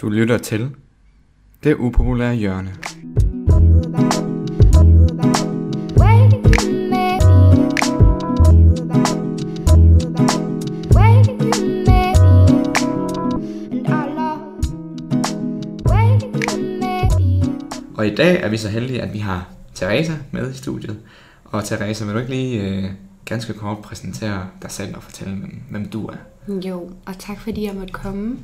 Du lytter til Det upopulære hjørne. Og i dag er vi så heldige, at vi har Teresa med i studiet. Og Teresa, vil du ikke lige øh, ganske kort præsentere dig selv og fortælle, hvem, hvem du er? Jo, og tak fordi jeg måtte komme.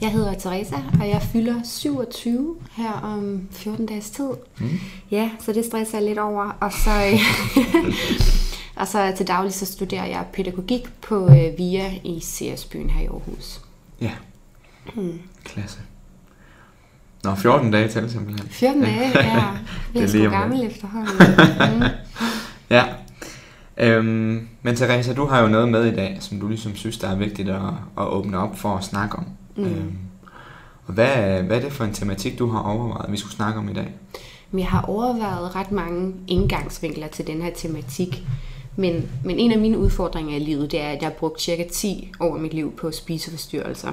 Jeg hedder Teresa, og jeg fylder 27 her om 14 dages tid. Mm. Ja, så det stresser jeg lidt over. Og så, og så til daglig så studerer jeg pædagogik på øh, VIA i CS-byen her i Aarhus. Ja, mm. klasse. Nå, 14 dage til simpelthen. 14 dage, ja. Det er sgu gammel efterhånden. Mm. Øhm, men Teresa, du har jo noget med i dag, som du ligesom synes, der er vigtigt at, at åbne op for at snakke om. Mm. Øhm, og hvad, hvad er det for en tematik, du har overvejet, vi skulle snakke om i dag? Jeg har overvejet ret mange indgangsvinkler til den her tematik. Men, men en af mine udfordringer i livet, det er, at jeg har brugt cirka 10 år af mit liv på spiseforstyrrelser.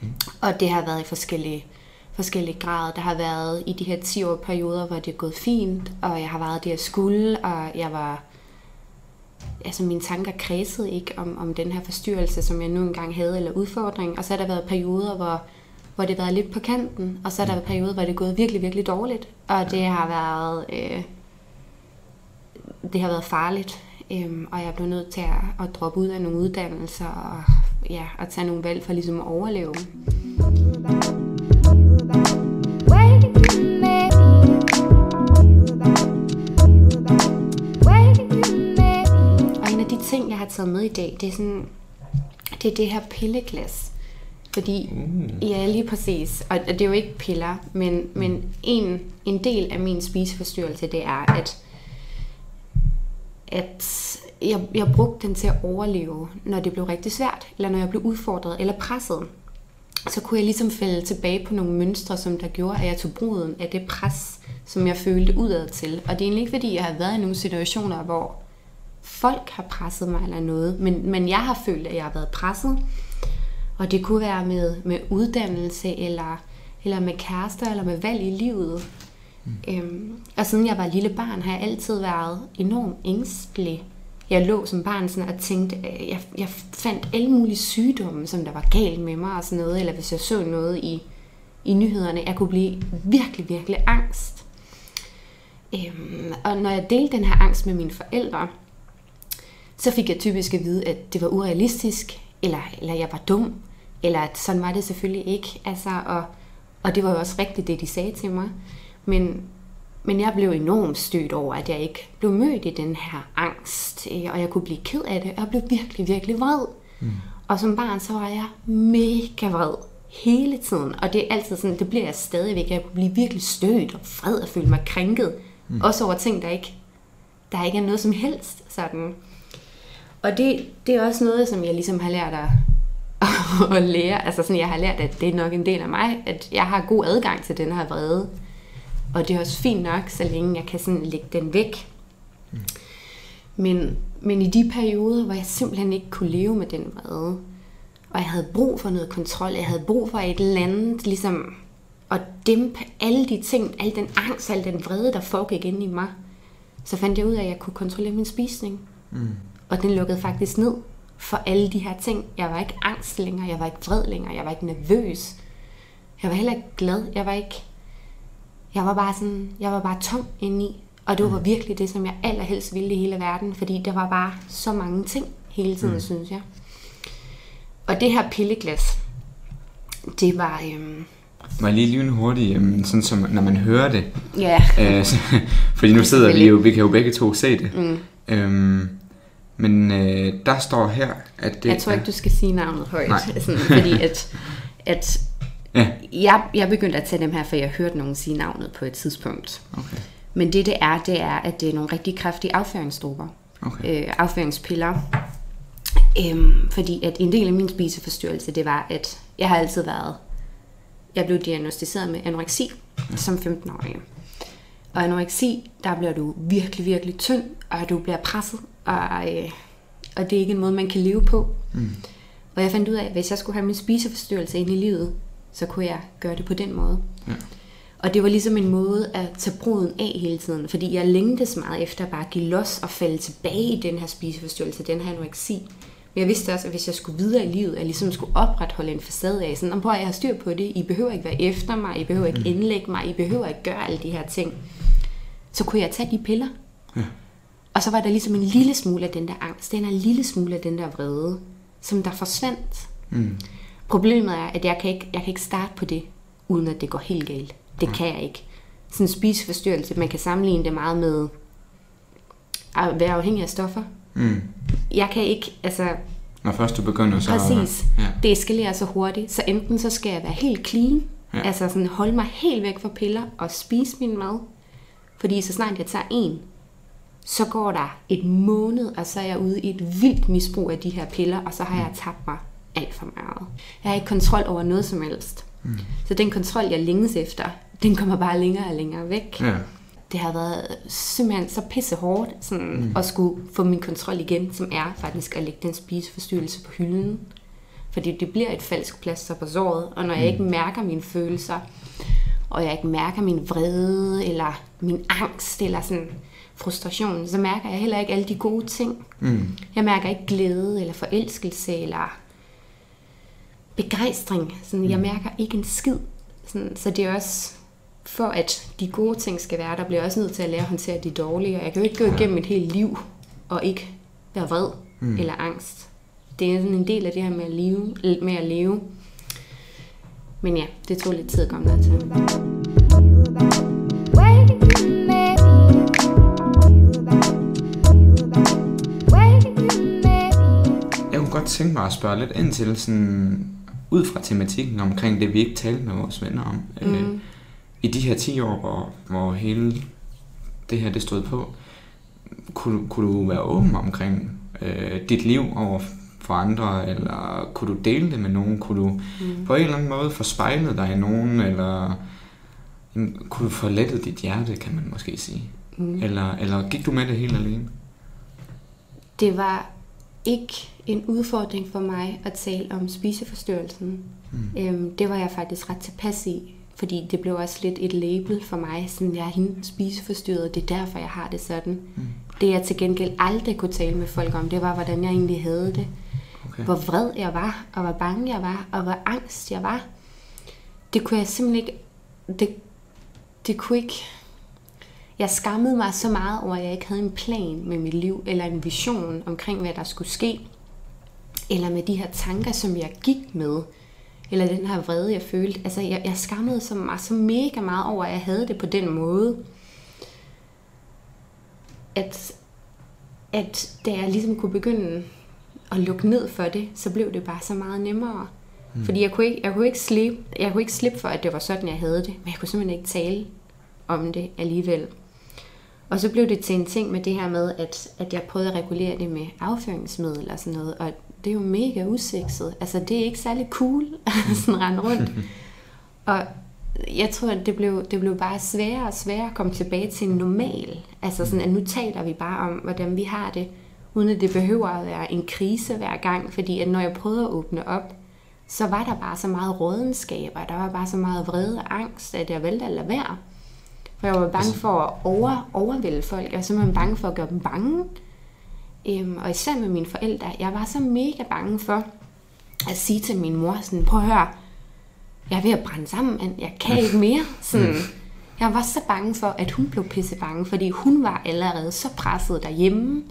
Mm. Og det har været i forskellige forskellige grader. Der har været i de her 10 år perioder, hvor det er gået fint, og jeg har været det, jeg skulle, og jeg var... Altså mine tanker kredsede ikke om, om den her forstyrrelse, som jeg nu engang havde, eller udfordring. Og så har der været perioder, hvor, hvor det har været lidt på kanten, og så har der været perioder, hvor det er gået virkelig, virkelig dårligt. Og det har været... Øh, det har været farligt, øhm, og jeg blev nødt til at, at droppe ud af nogle uddannelser, og ja, at tage nogle valg for ligesom at overleve. Ting, jeg har taget med i dag, det er sådan, det er det her pilleglas. Fordi, mm. ja, lige præcis, og det er jo ikke piller, men, men en, en del af min spiseforstyrrelse, det er, at, at jeg, jeg brugte den til at overleve, når det blev rigtig svært, eller når jeg blev udfordret eller presset. Så kunne jeg ligesom falde tilbage på nogle mønstre, som der gjorde, at jeg tog bruden af det pres, som jeg følte udad til. Og det er egentlig ikke, fordi jeg har været i nogle situationer, hvor folk har presset mig eller noget, men, men jeg har følt, at jeg har været presset. Og det kunne være med, med uddannelse, eller, eller med kærester, eller med valg i livet. Mm. Øhm, og siden jeg var lille barn, har jeg altid været enormt ængstelig. Jeg lå som barn sådan og tænkte, at jeg, jeg fandt alle mulige sygdomme, som der var galt med mig og sådan noget, eller hvis jeg så noget i, i nyhederne, jeg kunne blive virkelig, virkelig angst. Øhm, og når jeg delte den her angst med mine forældre, så fik jeg typisk at vide, at det var urealistisk, eller, eller jeg var dum, eller at sådan var det selvfølgelig ikke. Altså, og, og det var jo også rigtigt, det de sagde til mig. Men, men jeg blev enormt stødt over, at jeg ikke blev mødt i den her angst, og jeg kunne blive ked af det, og jeg blev virkelig, virkelig vred. Mm. Og som barn, så var jeg mega vred hele tiden, og det er altid sådan, det bliver jeg stadigvæk. Jeg kunne blive virkelig stødt og vred og føle mig krænket. Mm. Også over ting, der ikke, der ikke er noget som helst sådan. Og det, det er også noget, som jeg ligesom har lært at, at lære. Altså sådan, jeg har lært, at det er nok en del af mig, at jeg har god adgang til den her vrede. Og det er også fint nok, så længe jeg kan sådan lægge den væk. Mm. Men, men i de perioder, hvor jeg simpelthen ikke kunne leve med den vrede, og jeg havde brug for noget kontrol, jeg havde brug for et eller andet, ligesom at dæmpe alle de ting, al den angst, al den vrede, der foregik inde i mig, så fandt jeg ud af, at jeg kunne kontrollere min spisning. Mm. Og den lukkede faktisk ned for alle de her ting. Jeg var ikke angst længere, jeg var ikke vred længere, jeg var ikke nervøs. Jeg var heller ikke glad, jeg var ikke... Jeg var bare sådan, jeg var bare tom indeni. Og det var mm. virkelig det, som jeg allerhelst ville i hele verden, fordi der var bare så mange ting hele tiden, mm. synes jeg. Og det her pilleglas, det var... Øhm, må jeg lige lige hurtigt, øhm, sådan som når man hører det. Ja. Øh, så, fordi nu sidder vi jo, vi kan jo begge to se det. Mm. Øhm, men øh, der står her, at det Jeg tror ikke, du skal sige navnet højt. Nej. Sådan, fordi at, at ja. jeg, jeg begyndte at tage dem her, for jeg hørte nogen sige navnet på et tidspunkt. Okay. Men det det er, det er, at det er nogle rigtig kraftige afføringsstoffer. Okay. Øh, afføringspiller. Øhm, fordi at en del af min spiseforstyrrelse, det var, at jeg har altid været... Jeg blev diagnostiseret med anoreksi ja. som 15-årig. Og anoreksi, der bliver du virkelig, virkelig tynd, og du bliver presset og, øh, og det er ikke en måde, man kan leve på. Mm. Og jeg fandt ud af, at hvis jeg skulle have min spiseforstyrrelse ind i livet, så kunne jeg gøre det på den måde. Ja. Og det var ligesom en måde at tage bruden af hele tiden, fordi jeg længtes meget efter bare at give los og falde tilbage i den her spiseforstyrrelse, den her anoreksi. Men jeg vidste også, at hvis jeg skulle videre i livet, at jeg ligesom skulle opretholde en facade af, sådan, prøv at jeg har styr på det, I behøver ikke være efter mig, I behøver ikke indlægge mig, I behøver ikke gøre alle de her ting. Så kunne jeg tage de piller. Og så var der ligesom en lille smule af den der angst, den her lille smule af den der vrede, som der forsvandt. Mm. Problemet er, at jeg kan, ikke, jeg kan ikke starte på det, uden at det går helt galt. Det kan jeg ikke. Sådan en spiseforstyrrelse, man kan sammenligne det meget med at være afhængig af stoffer. Mm. Jeg kan ikke, altså Når først du begynder, så... præcis, Ja. det eskalerer så hurtigt, så enten så skal jeg være helt clean, Ja. altså sådan holde mig helt væk fra piller og spise min mad, fordi så snart jeg tager en, så går der et måned, og så er jeg ude i et vildt misbrug af de her piller, og så har jeg tabt mig alt for meget. Jeg har ikke kontrol over noget som helst. Mm. Så den kontrol, jeg længes efter, den kommer bare længere og længere væk. Ja. Det har været simpelthen så pisse hårdt sådan, mm. at skulle få min kontrol igen, som er faktisk at lægge den spiseforstyrrelse på hylden. Fordi det bliver et falsk plaster på såret, og når jeg ikke mærker mine følelser, og jeg ikke mærker min vrede, eller min angst, eller sådan frustration, så mærker jeg heller ikke alle de gode ting. Mm. Jeg mærker ikke glæde, eller forelskelse, eller begejstring. Sådan, Jeg mærker ikke en skid. Sådan, så det er også, for at de gode ting skal være, der bliver også nødt til at lære at håndtere de dårlige. Og jeg kan jo ikke gå igennem et helt liv, og ikke være vred mm. eller angst. Det er sådan en del af det her med at leve. Med at leve. Men ja, det tog lidt tid at komme der til. Godt tænke mig at spørge lidt ind til sådan, ud fra tematikken omkring det, vi ikke talte med vores venner om. Mm. Øh, I de her 10 år, hvor, hvor hele det her det stod på, kunne, kunne du være åben omkring øh, dit liv over for andre, eller kunne du dele det med nogen? Kunne du mm. på en eller anden måde få spejlet dig i nogen, eller jamen, kunne du få lettet dit hjerte, kan man måske sige? Mm. Eller, eller gik du med det helt alene? Det var ikke en udfordring for mig at tale om spiseforstyrrelsen. Mm. Øhm, det var jeg faktisk ret tilpas i, fordi det blev også lidt et label for mig, sådan jeg er hende spiseforstyrret, det er derfor jeg har det sådan. Mm. Det jeg til gengæld aldrig kunne tale med folk om, det var hvordan jeg egentlig havde det. Okay. Hvor vred jeg var, og hvor bange jeg var, og hvor angst jeg var. Det kunne jeg simpelthen ikke, det, det kunne ikke, jeg skammede mig så meget over, at jeg ikke havde en plan med mit liv, eller en vision omkring, hvad der skulle ske. Eller med de her tanker, som jeg gik med. Eller den her vrede, jeg følte. Altså, jeg, jeg skammede så, mig så mega meget over, at jeg havde det på den måde. At, at da jeg ligesom kunne begynde at lukke ned for det, så blev det bare så meget nemmere. Mm. Fordi jeg kunne, ikke, jeg, kunne ikke slippe, jeg kunne ikke slippe for, at det var sådan, jeg havde det. Men jeg kunne simpelthen ikke tale om det alligevel. Og så blev det til en ting med det her med, at, at jeg prøvede at regulere det med afføringsmiddel og sådan noget. Og det er jo mega usekset. Altså, det er ikke særlig cool at sådan rende rundt. Og jeg tror, at det blev, det blev bare sværere og sværere at komme tilbage til en normal. Altså sådan, at nu taler vi bare om, hvordan vi har det, uden at det behøver at være en krise hver gang. Fordi at når jeg prøvede at åbne op, så var der bare så meget rådenskab, og der var bare så meget vrede og angst, at jeg valgte at lade være. For jeg var bange for at over, overvælde folk. Jeg var simpelthen bange for at gøre dem bange. Øhm, og især med mine forældre. Jeg var så mega bange for at sige til min mor sådan, prøv at høre, jeg er ved at brænde sammen, men jeg kan ikke mere. Sådan, jeg var så bange for, at hun blev pisse bange, fordi hun var allerede så presset derhjemme.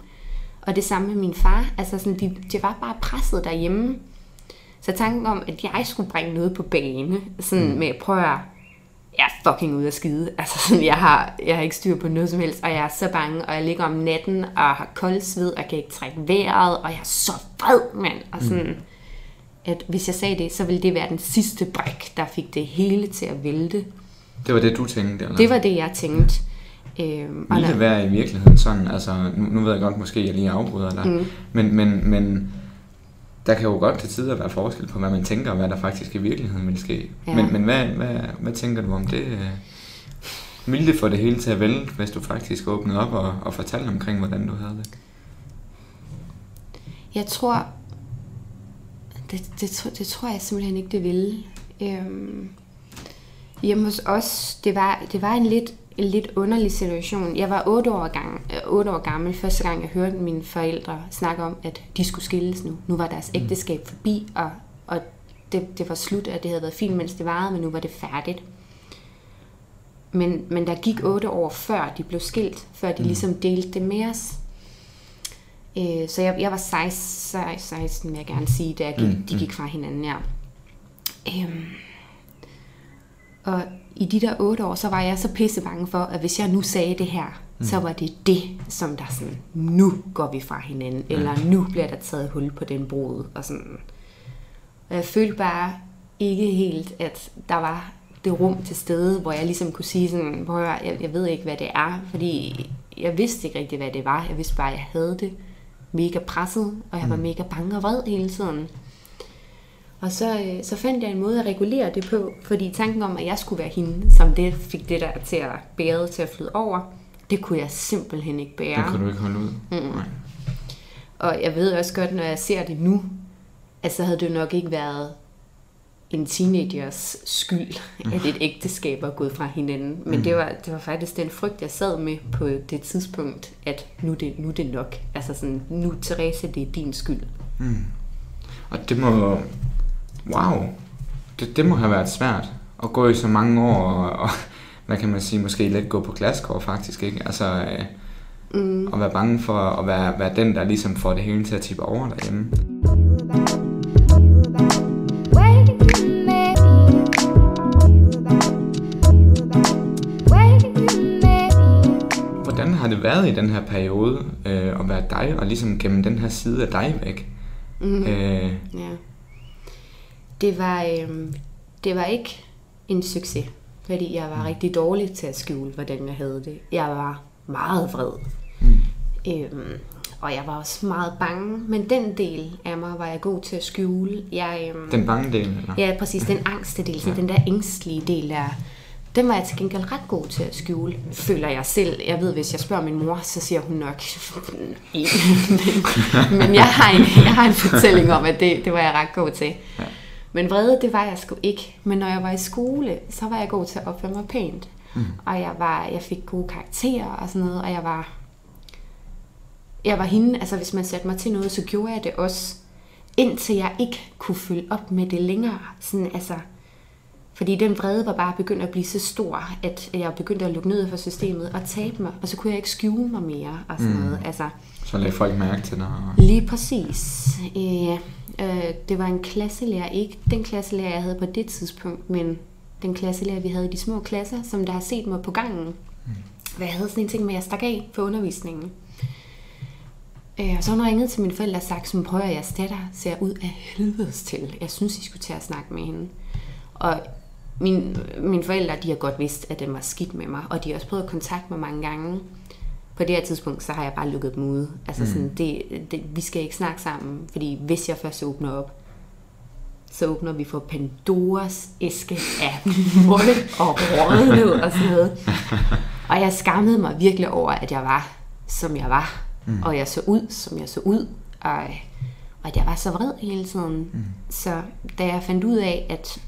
Og det samme med min far. Altså sådan, de, de var bare presset derhjemme. Så tanken om, at jeg skulle bringe noget på bane, sådan mm. med, prøv at jeg er fucking ude af skide. Altså sådan, jeg har, jeg har ikke styr på noget som helst, og jeg er så bange, og jeg ligger om natten, og har kold sved, og kan ikke trække vejret, og jeg er så vred, mand. Og sådan, mm. at hvis jeg sagde det, så ville det være den sidste bræk, der fik det hele til at vælte. Det var det, du tænkte? Eller? Det var det, jeg tænkte. Øhm, Ville det være i virkeligheden sådan, altså nu, nu ved jeg godt, måske jeg lige afbryder dig, mm. men, men, men der kan jo godt til tider være forskel på, hvad man tænker, og hvad der faktisk i virkeligheden vil ske. Ja. Men, men hvad, hvad, hvad tænker du om det? Ville det få det hele til at vælte, hvis du faktisk åbnede op og, og fortalte omkring, hvordan du havde det? jeg tror, det, det, det tror jeg simpelthen ikke, det ville. Øhm, hjemme hos os, det var, det var en lidt, en lidt underlig situation. Jeg var 8 år, gang, øh, 8 år gammel, første gang jeg hørte mine forældre snakke om, at de skulle skilles nu. Nu var deres ægteskab forbi, og, og det, det var slut, og det havde været fint, mens det varede, men nu var det færdigt. Men, men der gik 8 år før de blev skilt, før de ligesom delte det med os. Øh, så jeg, jeg var 16, 16, vil jeg gerne sige, da jeg gik, Mm, de gik fra hinanden, ja. Øhm, og i de der otte år, så var jeg så pisse bange for, at hvis jeg nu sagde det her, mm. så var det det, som der sådan, nu går vi fra hinanden, mm. eller nu bliver der taget hul på den brud, og sådan. Og jeg følte bare ikke helt, at der var det rum til stede, hvor jeg ligesom kunne sige sådan, hvor jeg, jeg, jeg ved ikke, hvad det er, fordi jeg vidste ikke rigtig, hvad det var. Jeg vidste bare, at jeg havde det mega presset, og jeg var mega bange og vred hele tiden. Og så, øh, så fandt jeg en måde at regulere det på, fordi tanken om, at jeg skulle være hende, som det fik det der til at bære til at flyde over, det kunne jeg simpelthen ikke bære. Det kunne du ikke holde ud. Mm. Nej. Og jeg ved også godt, når jeg ser det nu, at så havde det jo nok ikke været en teenagers skyld, at et ægteskab var gået fra hinanden. Men det, var, det var faktisk den frygt, jeg sad med på det tidspunkt, at nu det, nu det nok. Altså sådan, nu Therese, det er din skyld. Og det må... Wow. Det, det må have været svært at gå i så mange år og, og hvad kan man sige, måske lidt gå på glaskår faktisk, ikke? Altså, øh, mm. at være bange for at være, være den, der ligesom får det hele til at tippe over derhjemme. Hvordan har det været i den her periode øh, at være dig, og ligesom gennem den her side af dig væk? Mm. Øh, Ja. Det var, øhm, det var ikke en succes, fordi jeg var rigtig dårlig til at skjule, hvordan jeg havde det. Jeg var meget vred. Mm. Øhm, og jeg var også meget bange, men den del af mig var jeg god til at skjule. Jeg, øhm, den bange del, eller? Ja, præcis. Den angste del, sådan den der ængstlige del der, den var jeg til gengæld ret god til at skjule, føler jeg selv. Jeg ved, hvis jeg spørger min mor, så siger hun nok, men, men jeg, har en, jeg har en fortælling om, at det, det var jeg ret god til. Ja. Men vrede, det var jeg sgu ikke. Men når jeg var i skole, så var jeg god til at opføre mig pænt. Mm. Og jeg, var, jeg fik gode karakterer og sådan noget, og jeg var, jeg var hende, altså hvis man satte mig til noget, så gjorde jeg det også, indtil jeg ikke kunne følge op med det længere. Sådan, altså, fordi den vrede var bare begyndt at blive så stor, at jeg begyndte at lukke ned for systemet og tabe mig, og så kunne jeg ikke skjule mig mere og sådan mm. noget. Altså, Så lagde folk mærke til dig. Lige præcis. Øh, øh, det var en klasselærer, ikke den klasselærer, jeg havde på det tidspunkt, men den klasselærer, vi havde i de små klasser, som der har set mig på gangen. Mm. Hvad jeg havde sådan en ting med, at jeg stak af på undervisningen. Øh, og så har hun ringet til mine forældre og sagt, som prøver jeres datter ser ud af helvedes til. Jeg synes, I skulle tage at snakke med hende. Og min, mine forældre, de har godt vidst, at den var skidt med mig, og de har også prøvet at kontakte mig mange gange. På det her tidspunkt, så har jeg bare lukket dem ude. Altså mm. sådan, det, det, vi skal ikke snakke sammen, fordi hvis jeg først åbner op, så åbner vi for Pandoras æske af muld og rådenhed og sådan noget. Og jeg skammede mig virkelig over, at jeg var, som jeg var. Mm. Og jeg så ud, som jeg så ud. Og, og at jeg var så vred hele tiden. Mm. Så da jeg fandt ud af, at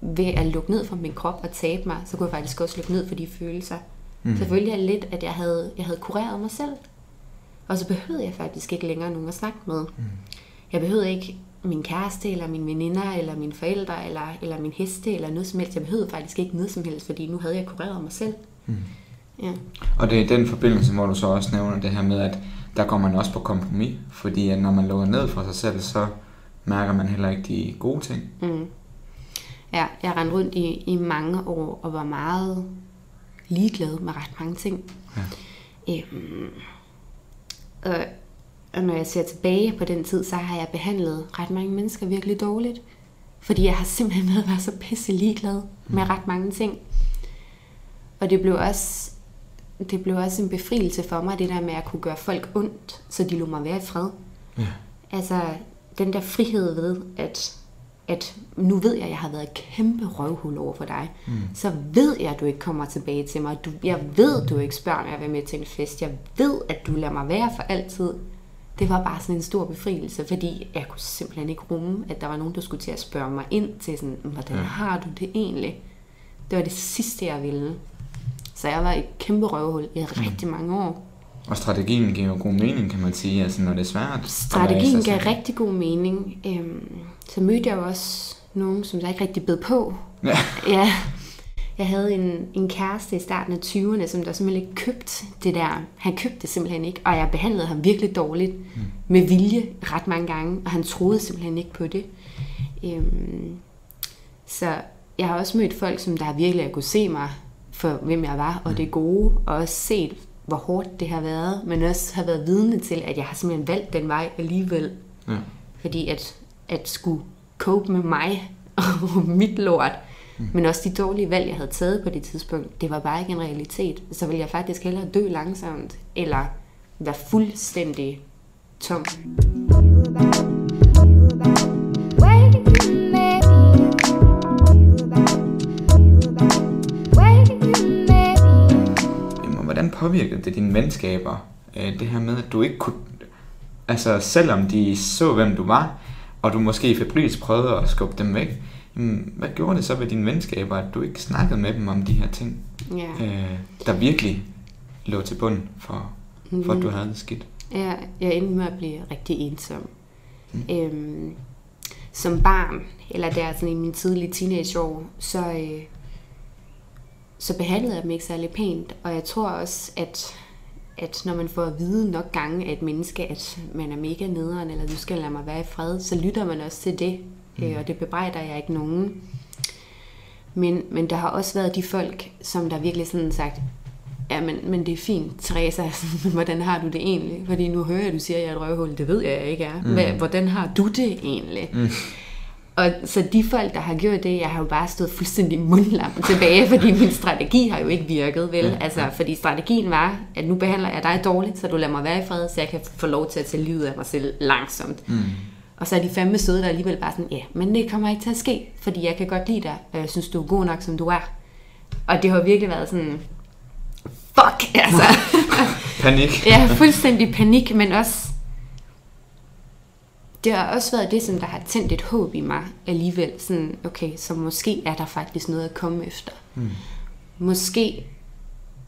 ved at lukke ned for min krop og tabe mig, så kunne jeg faktisk også lukke ned for de følelser. Mm. Så følte jeg lidt, at jeg havde, jeg havde kureret mig selv. Og så behøvede jeg faktisk ikke længere nogen at snakke med. Mm. Jeg behøvede ikke min kæreste, eller mine veninder, eller mine forældre, eller, eller min heste, eller noget som helst. Jeg behøvede faktisk ikke noget som helst, fordi nu havde jeg kureret mig selv. Mm. Ja. Og det er i den forbindelse, hvor du så også nævner det her med, at der går man også på kompromis. Fordi at når man lukker ned for sig selv, så mærker man heller ikke de gode ting. Mm. Ja, jeg rendte rundt i, i mange år og var meget ligeglad med ret mange ting. Ja. Øhm, og, og når jeg ser tilbage på den tid, så har jeg behandlet ret mange mennesker virkelig dårligt. Fordi jeg har simpelthen været så pisse ligeglad med ret mange ting. Og det blev også det blev også en befrielse for mig, det der med at kunne gøre folk ondt, så de lå mig være i fred. Ja. Altså, den der frihed ved, at, at nu ved jeg, at jeg har været et kæmpe røvhul over for dig. Mm. Så ved jeg, at du ikke kommer tilbage til mig. Du, jeg ved, at du ikke spørger mig at være med til en fest. Jeg ved, at du lader mig være for altid. det var bare sådan en stor befrielse, fordi jeg kunne simpelthen ikke rumme, at der var nogen, der skulle til at spørge mig ind til sådan, hvordan Ja. har du det egentlig? Det var det sidste, jeg ville. Så jeg var et kæmpe røvhul i rigtig mange år. Og strategien giver jo god mening, kan man sige, altså når det er svært. Strategien gav rigtig god mening. Øhm, så mødte jeg jo også nogen, som der ikke rigtig bed på. Ja. Ja. Jeg havde en, en kæreste i starten af 20'erne, som der simpelthen ikke købte det der. Han købte det simpelthen ikke, og jeg behandlede ham virkelig dårligt. Mm. Med vilje ret mange gange, og han troede simpelthen ikke på det. Øhm, så jeg har også mødt folk, som der har virkelig kunne se mig for, hvem jeg var, og det gode, og også set, hvor hårdt det har været, men også har været vidne til, at jeg har simpelthen valgt den vej alligevel. Ja. Fordi at, at skulle cope med mig og mit lort, mm. men også de dårlige valg, jeg havde taget på det tidspunkt, det var bare ikke en realitet. Så ville jeg faktisk hellere dø langsomt, eller være fuldstændig tom. Jamen, hvordan påvirkede det dine venskaber? Øh, Det her med, at du ikke kunne... Altså, selvom de så, hvem du var, og du måske febrilsk prøvede at skubbe dem væk, jamen, hvad gjorde det så ved dine venskaber, at du ikke snakkede med dem om de her ting, Ja. øh, der virkelig lå til bund for, for at du havde det skidt? Jeg, jeg endte med at blive rigtig ensom. Mm. Øhm, som barn, eller der sådan i mine tidlige teenageår, så, øh, så behandlede jeg dem ikke særlig pænt. Og jeg tror også, at, at når man får at vide nok gange af et menneske, at man er mega nederen, eller du skal lade mig være i fred, så lytter man også til det. Mm. Øh, og det bebrejder jeg ikke nogen. Men, men der har også været de folk, som der virkelig sådan sagt, ja, men, men det er fint, Teresa, hvordan har du det egentlig? Fordi nu hører jeg, at du siger, at jeg er et røvhul. Det ved jeg, jeg ikke er. Hvad, hvordan har du det egentlig? Mm. Og så de folk, der har gjort det, jeg har jo bare stået fuldstændig mundlam tilbage, fordi min strategi har jo ikke virket, vel? Altså, fordi strategien var, at nu behandler jeg dig dårligt, så du lader mig være i fred, så jeg kan få lov til at tage livet af mig selv langsomt. Mm. Og så er de fandme søde, der alligevel bare sådan, ja, men det kommer ikke til at ske, fordi jeg kan godt lide dig, og jeg synes, du er god nok, som du er. Og det har virkelig været sådan, fuck, altså. Panik. ja, fuldstændig panik, men også, det har også været det, som der har tændt et håb i mig alligevel. Sådan, okay, så måske er der faktisk noget at komme efter. Mm. Måske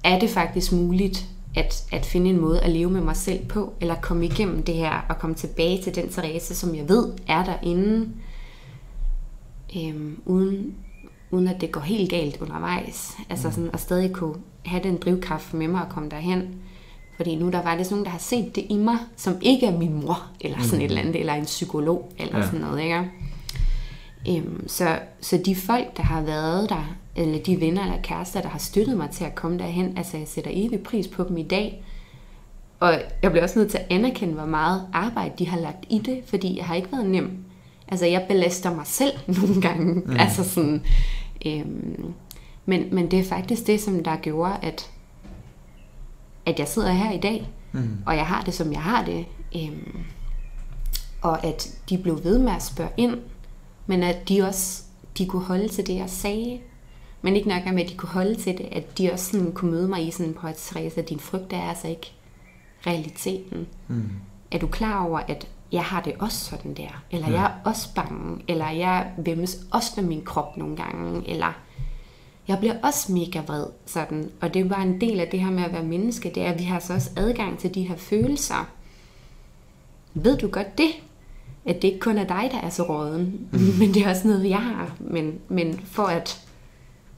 er det faktisk muligt at, at finde en måde at leve med mig selv på, eller komme igennem det her, og komme tilbage til den Therese, som jeg ved er derinde, øhm, uden, uden at det går helt galt undervejs. Altså sådan, at stadig kunne have den drivkraft med mig at komme derhen. Fordi nu der var det sådan nogen, der har set det i mig, som ikke er min mor, eller sådan et eller andet, eller en psykolog, eller ja. sådan noget, ikke? Øhm, så, så de folk, der har været der, eller de venner eller kærester, der har støttet mig til at komme derhen, altså jeg sætter evig pris på dem i dag. Og jeg bliver også nødt til at anerkende, hvor meget arbejde de har lagt i det, fordi jeg har ikke været nem. Altså jeg belaster mig selv nogle gange. Mm. Altså sådan, øhm, men, men det er faktisk det, som der gjorde, at, at jeg sidder her i dag, mm. og jeg har det, som jeg har det. Øhm, og at de blev ved med at spørge ind, men at de også de kunne holde til det, jeg sagde. Men ikke nok med, at de kunne holde til det, at de også sådan kunne møde mig i sådan på et Therese, at din frygt er altså ikke realiteten. Mm. Er du klar over, at jeg har det også sådan der? Eller ja. jeg er også bange? Eller jeg vemmes også med min krop nogle gange? Eller jeg bliver også mega vred sådan. Og det er bare en del af det her med at være menneske, det er, at vi har så også adgang til de her følelser. Ved du godt det? At det ikke kun er dig, der er så råden, mm. men det er også noget, jeg har. Men, men for at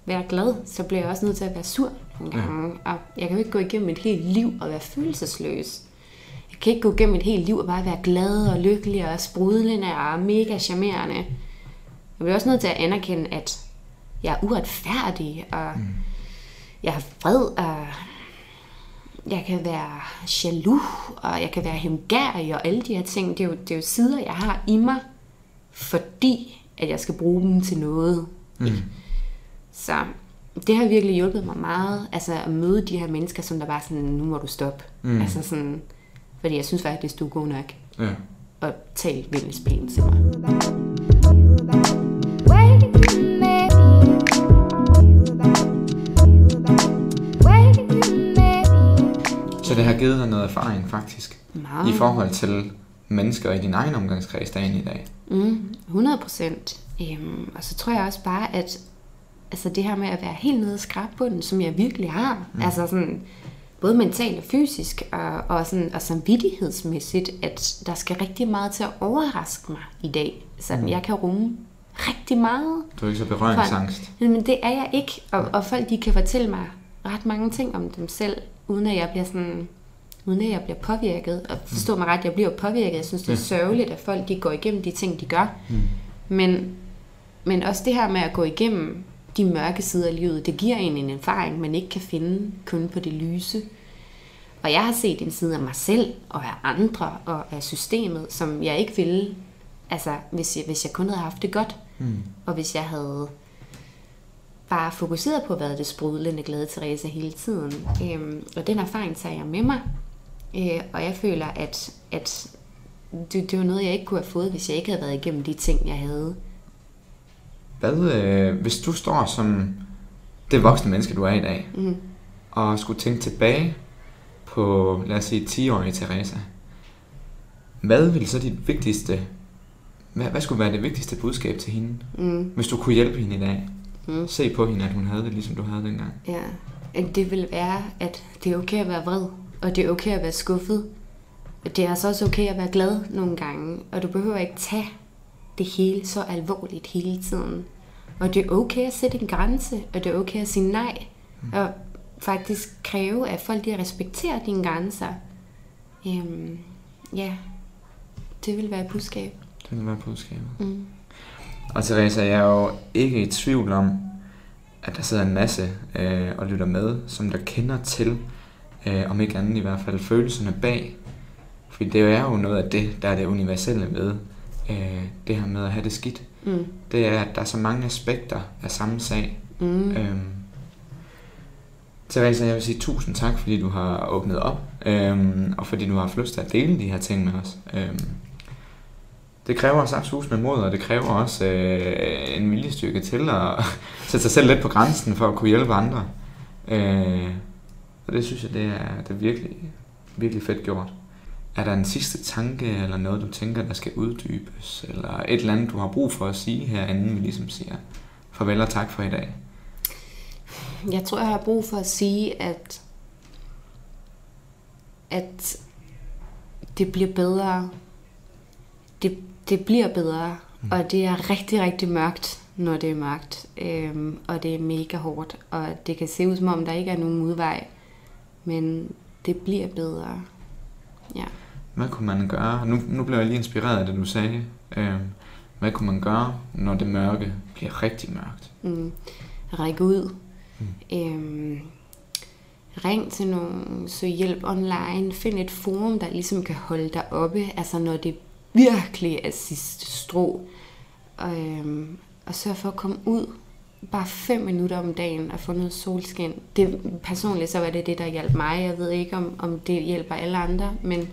være glad, så bliver jeg også nødt til at være sur nogle gange. Ja. Og jeg kan jo ikke gå igennem et helt liv og være følelsesløs. Jeg kan ikke gå igennem et helt liv og bare være glad og lykkelig og sprudlende og mega charmerende. Jeg bliver også nødt til at anerkende, at jeg er uretfærdig, og mm. jeg er vred, og jeg kan være jaloux, og jeg kan være hemgærig, og alle de her ting, det er, jo, det er jo sider, jeg har i mig, fordi at jeg skal bruge dem til noget. Mm. Så det har virkelig hjulpet mig meget, altså at møde de her mennesker, som der bare sådan, nu må du stoppe. Mm. Altså sådan, fordi jeg synes faktisk, du er god nok, Ja. og tal venligst pænt til mig. Det har givet dig noget erfaring faktisk, Meget. i forhold til mennesker i din egen omgangskreds dagen i dag. Mm, 100 procent. Øhm, og så tror jeg også bare, at altså det her med at være helt nede i skrabbunden, som jeg virkelig har, mm. altså sådan, både mentalt og fysisk, og, og, sådan, og samvittighedsmæssigt, at der skal rigtig meget til at overraske mig i dag. Så mm. jeg kan rumme rigtig meget. Du er ikke så berøringsangst. Men det er jeg ikke, og, og folk de kan fortælle mig ret mange ting om dem selv, uden at jeg bliver sådan uden at jeg bliver påvirket. Og forstå mig ret, jeg bliver påvirket. Jeg synes, det er sørgeligt, at folk de går igennem de ting, de gør. Mm. Men, men også det her med at gå igennem de mørke sider af livet, det giver en en erfaring, man ikke kan finde kun på det lyse. Og jeg har set en side af mig selv, og af andre, og af systemet, som jeg ikke ville, altså hvis jeg, hvis jeg kun havde haft det godt. Mm. Og hvis jeg havde bare fokuseret på at være det sprudlende glade Teresa hele tiden. Øhm, og den erfaring tager jeg med mig. Øh, og jeg føler, at, at det, det var noget, jeg ikke kunne have fået, hvis jeg ikke havde været igennem de ting, jeg havde. Hvad, øh, hvis du står som det voksne menneske, du er i dag, Mm. og skulle tænke tilbage på, lad os sige, 10-årige Teresa, hvad ville så dit vigtigste, hvad, hvad skulle være det vigtigste budskab til hende, Mm. hvis du kunne hjælpe hende i dag? Mm. Se på hende, at hun havde det, ligesom du havde dengang. Ja, det vil være, at det er okay at være vred, og det er okay at være skuffet. Det er altså også okay at være glad nogle gange, og du behøver ikke tage det hele så alvorligt hele tiden. Og det er okay at sætte en grænse, og det er okay at sige nej, og faktisk kræve, at folk de respekterer dine grænser. Øhm, ja, det vil være et budskab. Det ville være budskabet. Mm. Og Teresa, jeg er jo ikke i tvivl om, at der sidder en masse øh, og lytter med, som der kender til, øh, om ikke andet i hvert fald, følelserne bag. Fordi det er jo noget af det, der er det universelle ved øh, det her med at have det skidt. Mm. Det er, at der er så mange aspekter af samme sag. Mm. Øhm, Teresa, jeg vil sige tusind tak, fordi du har åbnet op, øhm, og fordi du har haft lyst til at dele de her ting med os. Øhm, det kræver også med mod, og det kræver også øh, en viljestyrke til at sætte sig selv lidt på grænsen for at kunne hjælpe andre. Øh, og det synes jeg, det er, det er virkelig, virkelig fedt gjort. Er der en sidste tanke, eller noget, du tænker, der skal uddybes, eller et eller andet, du har brug for at sige her, inden vi ligesom siger farvel og tak for i dag? Jeg tror, jeg har brug for at sige, at, at det bliver bedre. Det, det bliver bedre, mm. og det er rigtig, rigtig mørkt, når det er mørkt. Øhm, og det er mega hårdt, og det kan se ud som om, der ikke er nogen udvej. Men det bliver bedre. Ja. Hvad kunne man gøre? Nu, nu blev jeg lige inspireret af det, du sagde. Øhm, hvad kunne man gøre, når det mørke bliver rigtig mørkt? Mm. Række ud. Mm. Øhm, ring til nogen, søg hjælp online, find et forum, der ligesom kan holde dig oppe, altså når det virkelig er sidste strå. Og, øhm, og sørg for at komme ud bare fem minutter om dagen og få noget solskin. Det, personligt så var det det, der hjalp mig. Jeg ved ikke, om, om det hjælper alle andre, men,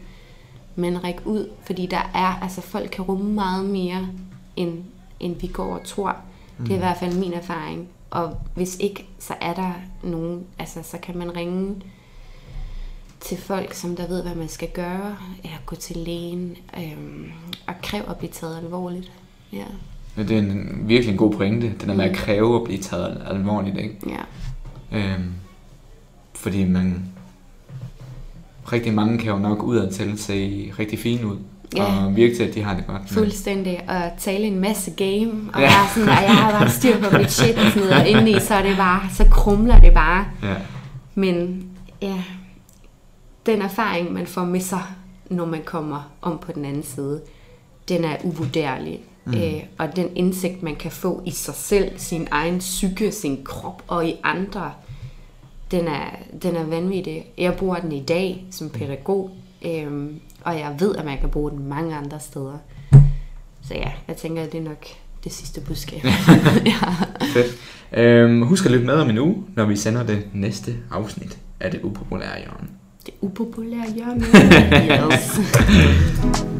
men ræk ud, fordi der er, altså folk kan rumme meget mere, end, end vi går og tror. Det er i hvert fald min erfaring. Og hvis ikke, så er der nogen, altså så kan man ringe til folk, som der ved, hvad man skal gøre, eller gå til lægen, øhm, og kræve at blive taget alvorligt. Ja, Det er en virkelig en god pointe, det der med at kræve at blive taget alvorligt, ikke? ja, Øhm, fordi man... Rigtig mange kan jo nok udadtil se rigtig fine ud, Ja. og virke til, at de har det godt. fuldstændig. Og tale en masse game, og ja. bare sådan, og jeg har bare styr på mit shit og sådan noget, og indeni, så er det bare, så krumler det bare. Ja. Men ja, den erfaring, man får med sig, når man kommer om på den anden side, den er uvurderlig. Mm. Øh, og den indsigt, man kan få i sig selv, sin egen psyke, sin krop og i andre, den er, den er vanvittig. Jeg bruger den i dag som pædagog, øhm, og jeg ved, at man kan bruge den mange andre steder. Så ja, jeg tænker, at det er nok det sidste budskab. ja. Fedt. Øhm, husk at lytte med om en uge, når vi sender det næste afsnit af det upopulære hjørne. Det upopulære hjørne. yes.